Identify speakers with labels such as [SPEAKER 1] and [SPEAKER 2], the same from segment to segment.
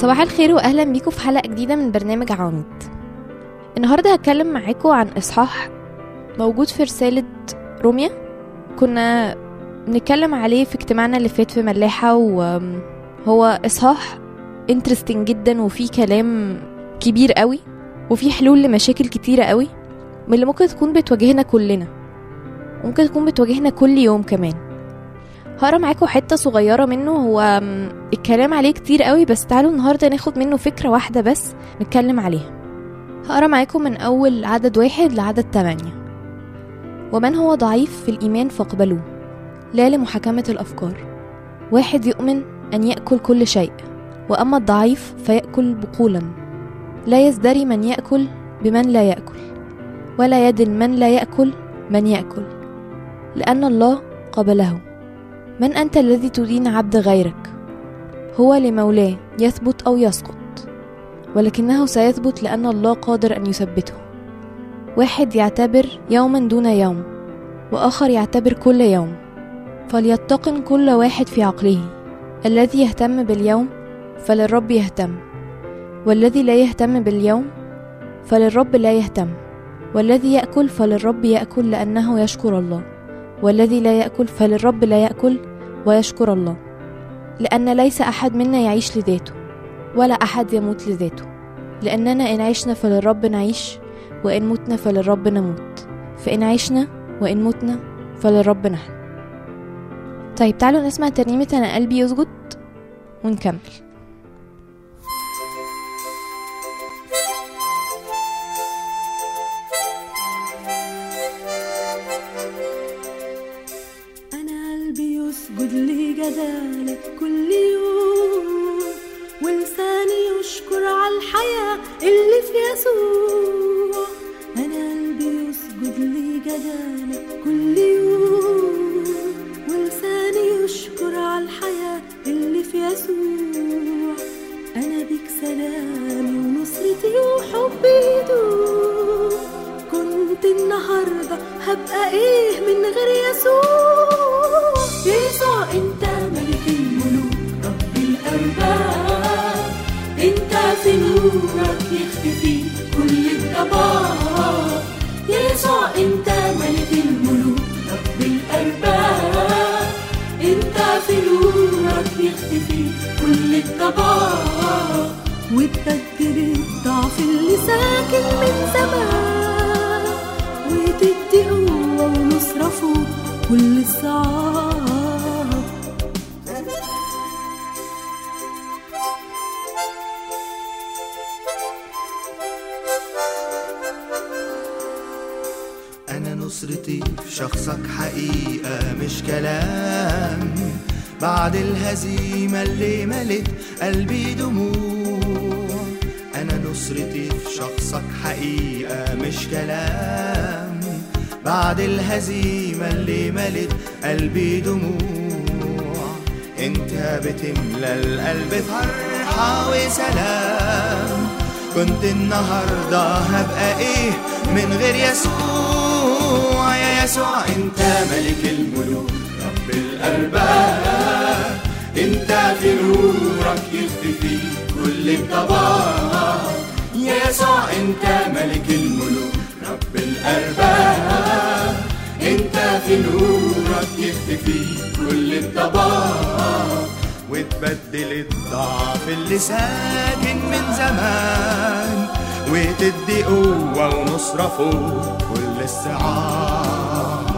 [SPEAKER 1] صباح الخير واهلا بيكم في حلقة جديدة من برنامج عواميد النهارده هتكلم معاكم عن إصحاح موجود في رسالة روميا. كنا بنتكلم عليه في اجتماعنا اللي فات في ملاحة وهو إصحاح انترستنج جدا وفيه كلام كبير قوي وفيه حلول لمشاكل كتيرة قوي من اللي ممكن تكون بتواجهنا كلنا. ممكن تكون بتواجهنا كل يوم كمان. هقرا معاكم حتة صغيرة منه. هو الكلام عليه كتير قوي بس تعالوا النهارده ناخد منه فكرة واحدة بس نتكلم عليها. هقرا معاكم من أول عدد واحد لعدد تمانية. ومن هو ضعيف في الإيمان فاقبلوه. لا لمحاكمة الأفكار. واحد يؤمن أن يأكل كل شيء وأما الضعيف فيأكل بقولا. لا يزدري من يأكل بمن لا يأكل ولا يدن من لا يأكل من يأكل لأن الله قبله. من أنت الذي تدين عبد غيرك؟ هو لمولاه يثبت أو يسقط. ولكنه سيثبت لأن الله قادر أن يثبته. واحد يعتبر يوما دون يوم وآخر يعتبر كل يوم. فليتقن كل واحد في عقله. الذي يهتم باليوم فللرب يهتم. والذي لا يهتم باليوم فللرب لا يهتم. والذي يأكل فللرب يأكل لأنه يشكر الله. والذي لا يأكل فللرب لا يأكل ويشكر الله. لأن ليس أحد منا يعيش لذاته ولا أحد يموت لذاته. لأننا إن عشنا فللرب نعيش وإن متنا فللرب نموت. فإن عشنا وإن متنا فللرب نحن. طيب تعالوا نسمع ترنيمة أنا قلبي يسجد ونكمل.
[SPEAKER 2] بيك سلامي ونصرتي وحبي يدوم كنت النهاردة هبقى إيه من غير يسوع؟ يسوع أنت ملك الملوك رب الأرباب. أنت في نورك يختفي كل الضباب يسوع أنت ملك في نورك الضعف اللي ساكن من زمان وتدي قوة ونصرة فوق كل الصعاب
[SPEAKER 3] شخصك حقيقة مش كلام. بعد الهزيمة اللي ملت قلبي دموع. أنا نصرتي في شخصك حقيقة مش كلام. بعد الهزيمة اللي ملت قلبي دموع. أنت بتملى القلب فرحة وسلام. كنت النهاردة هبقى إيه من غير يسوع؟ يا يسوع أنت ملك الملوك. رب الأرباب أنت في نورك يختفي كل الضباب. يا يسوع أنت ملك الملوك. رب الأرباب أنت في نورك يختفي كل الضباب. وتبدل الضعف اللي ساكن من زمان وتدي قوة ونصرة فوق كل الصعاب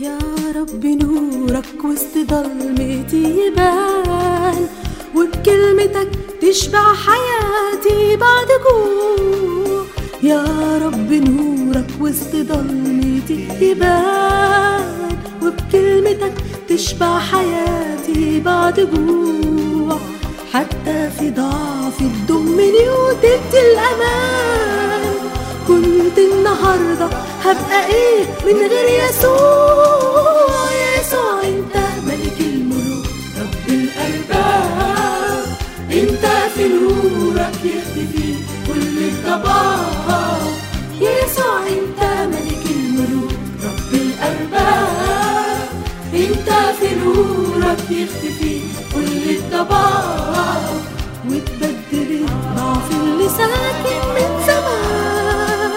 [SPEAKER 2] يا رب نورك وسط ضلمتي يبان وبكلمتك تشبع حياتي بعد جوع يا رب نورك وسط ضلمتي يبان وبكلمتك تشبع حياتي بعد جوع حتى في ضعفي تضمني وتدي الأمان. كنت النهاردة هبقى إيه من غير يسوع؟ يختفي كل وتبدل الضعف اللي ساكن من زمان.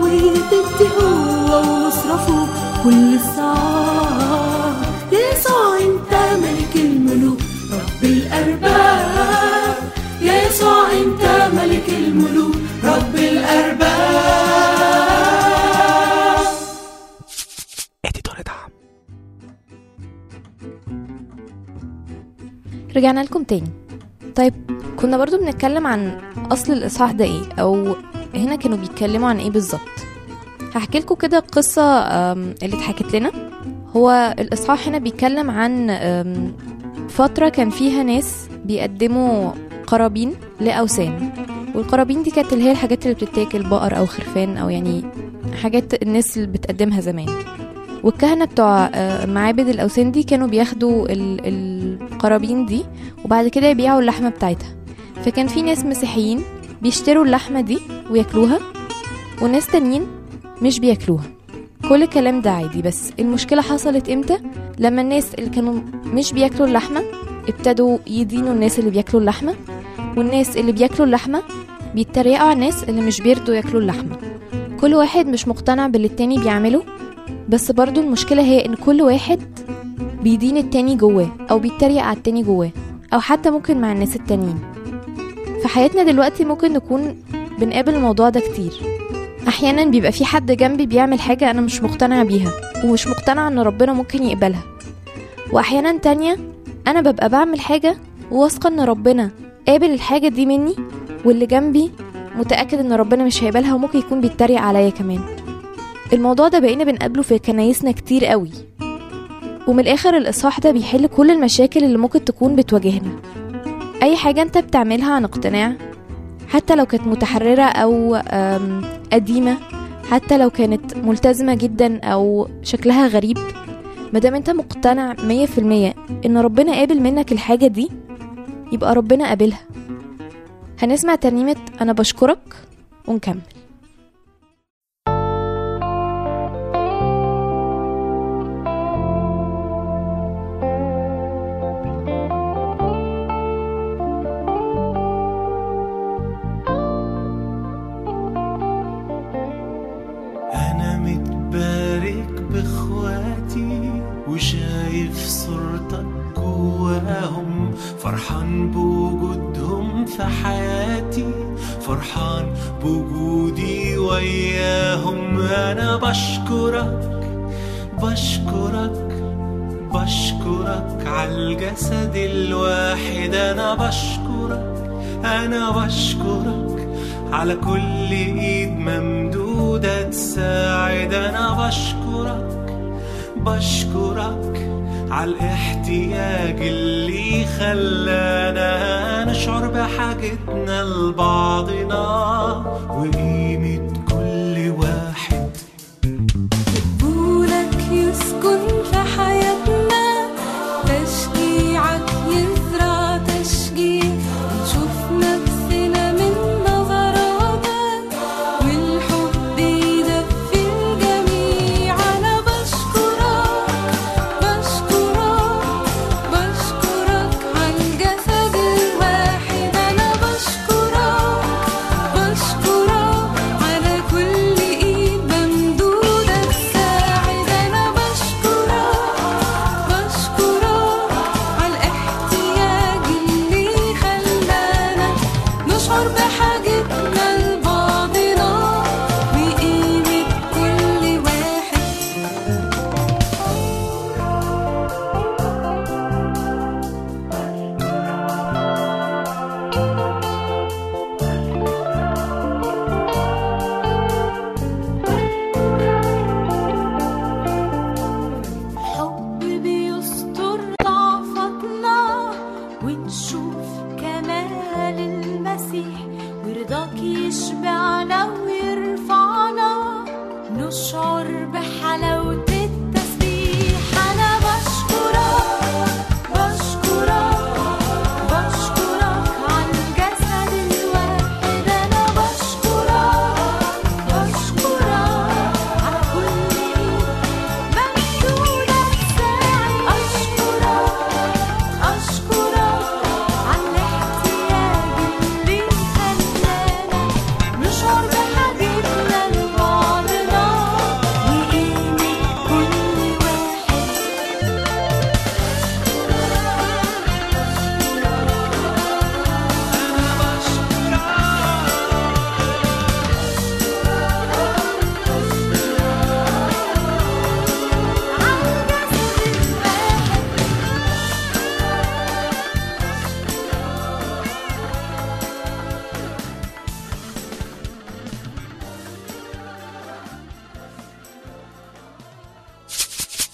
[SPEAKER 2] وتدي ونصرة فوق كل الصعاب
[SPEAKER 1] رجعنا لكم تاني. طيب كنا برضو بنتكلم عن أصل الإصحاح ده إيه؟ أو هنا كانوا بيتكلموا عن إيه بالظبط؟ هحكي لكم كده قصة اللي اتحكت لنا. هو الإصحاح هنا بيتكلم عن فترة كان فيها ناس بيقدموا قرابين لأوثان. والقرابين دي كانت اللي هي الحاجات اللي بتتاكل بقر أو خرفان أو يعني حاجات الناس اللي بتقدمها زمان. والكهنة بتوع آه، معابد الأوثان دي كانوا بياخدوا ال- القرابين دي وبعد كده يبيعوا اللحمة بتاعتها. فكان في ناس مسيحيين بيشتروا اللحمة دي وياكلوها وناس تانيين مش بياكلوها. كل الكلام ده عادي بس المشكلة حصلت إمتى؟ لما الناس اللي كانوا مش بياكلوا اللحمة ابتدوا يدينوا الناس اللي بياكلوا اللحمة والناس اللي بياكلوا اللحمة بيتريقوا على الناس اللي مش بيرضوا ياكلوا اللحمة. كل واحد مش مقتنع باللي التاني بيعمله بس برضو المشكلة هي إن كل واحد بيدين التاني جواه أو بيتريق على التاني جواه أو حتى ممكن مع الناس التانيين. في حياتنا دلوقتي ممكن نكون بنقابل الموضوع ده كتير. أحيانا بيبقى في حد جنبي بيعمل حاجة أنا مش مقتنعة بيها ومش مقتنعة إن ربنا ممكن يقبلها. وأحيانا تانية أنا ببقى بعمل حاجة وواثقة إن ربنا قابل الحاجة دي مني واللي جنبي متأكد إن ربنا مش هيقبلها وممكن يكون بيتريق عليا كمان. الموضوع ده بقينا بنقابله في كنايسنا كتير قوي. ومن الآخر الإصحاح ده بيحل كل المشاكل اللي ممكن تكون بتواجهنا. أي حاجة أنت بتعملها عن اقتناع حتى لو كانت متحررة أم، قديمة حتى لو كانت ملتزمة جدا أو شكلها غريب مادام أنت مقتنع مية في المية إن ربنا قابل منك الحاجة دي يبقى ربنا قابلها. هنسمع ترنيمة
[SPEAKER 4] أنا بشكرك ونكمل. عالجسد الواحد أنا بشكرك أنا بشكرك. على كل إيد ممدودة تساعد
[SPEAKER 2] أنا بشكرك بشكرك. على الاحتياج اللي خلانا نشعر بحاجتنا لبعضنا وقيمة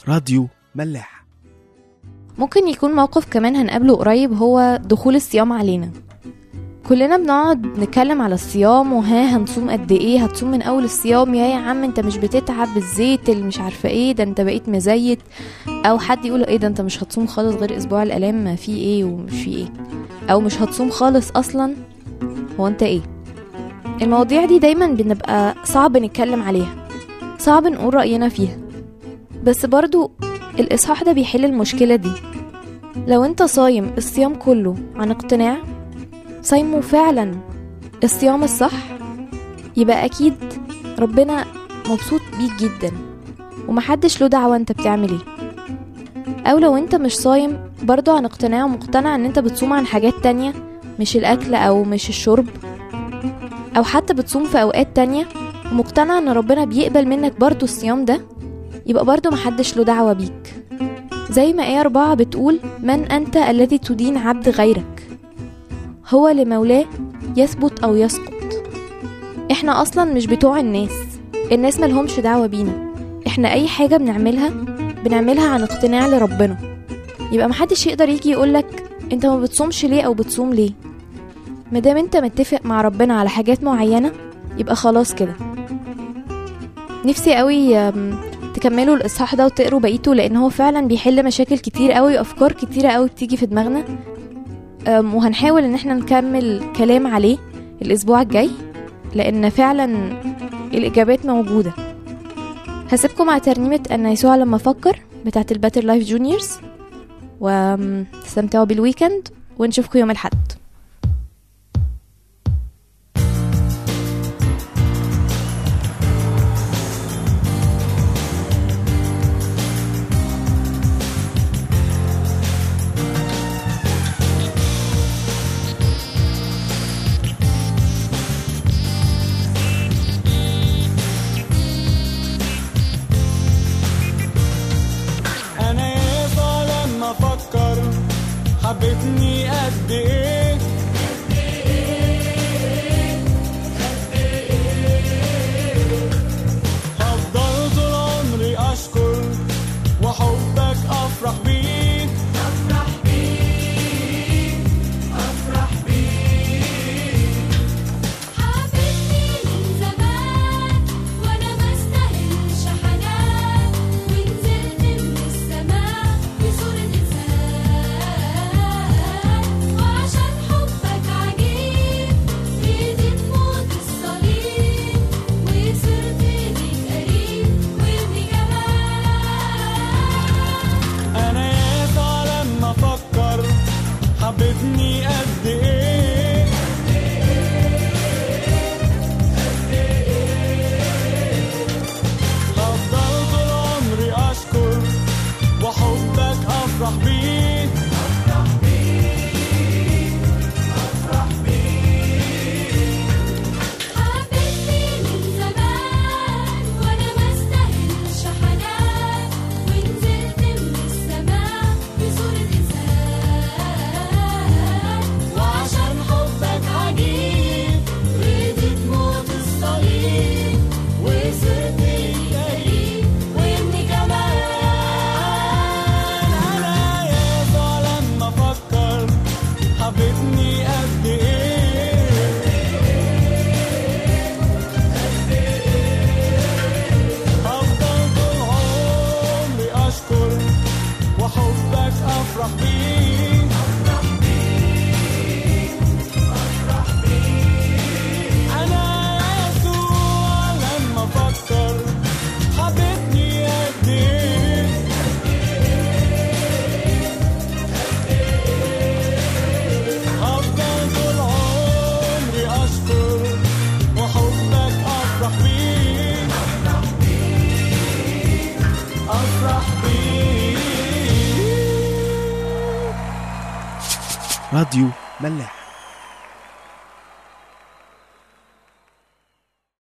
[SPEAKER 3] راديو ملاح.
[SPEAKER 1] ممكن يكون موقف كمان هنقابله قريب هو دخول الصيام علينا. كلنا بنقعد نتكلم على الصيام وها هنصوم قد إيه هتصوم من أول الصيام يا يا عم أنت مش بتتعب بالزيت اللي مش عارفة إيه ده أنت بقيت مزيت. أو حد يقول إيه ده أنت مش هتصوم خالص غير أسبوع الالام ما في إيه ومش في إيه. أو مش هتصوم خالص أصلا. هو أنت إيه؟ المواضيع دي دايما بنبقى صعب نتكلم عليها. صعب نقول رأينا فيها. بس برضو الإصحاح ده بيحل المشكلة دي. لو أنت صايم الصيام كله عن اقتناع صايمه فعلا الصيام الصح يبقى أكيد ربنا مبسوط بيك جدا ومحدش له دعوة أنت بتعمل إيه. أو لو أنت مش صايم برضو عن اقتناع ومقتنع إن أنت بتصوم عن حاجات تانية مش الأكل أو مش الشرب أو حتى بتصوم في أوقات تانية ومقتنع إن ربنا بيقبل منك برضو الصيام ده يبقى برضو محدش له دعوة بيك. زي ما آية أربعة بتقول من أنت الذي تدين عبد غيرك؟ هو لمولاه يثبت أو يسقط. إحنا أصلا مش بتوع الناس. الناس ملهمش دعوة بينا. إحنا أي حاجة بنعملها بنعملها عن اقتناع لربنا. يبقى محدش يقدر يجي يقولك أنت ما بتصومش ليه أو بتصوم ليه؟ مادام أنت متفق مع ربنا على حاجات معينة يبقى خلاص كده. نفسي قوي تكملوا الإصحاح ده وتقروا بقيته لأن هو فعلا بيحل مشاكل كتير قوي وأفكار كتيرة قوي بتيجي في دماغنا. وهنحاول إن إحنا نكمل كلام عليه الأسبوع الجاي لأن فعلا الإجابات موجودة. هسيبكم مع ترنيمة ان يسوع لما فكر بتاعت ال Better Life Juniors وتستمتعوا بال weekend ونشوفكم يوم
[SPEAKER 5] الأحد. from me.
[SPEAKER 3] راديو ملاح.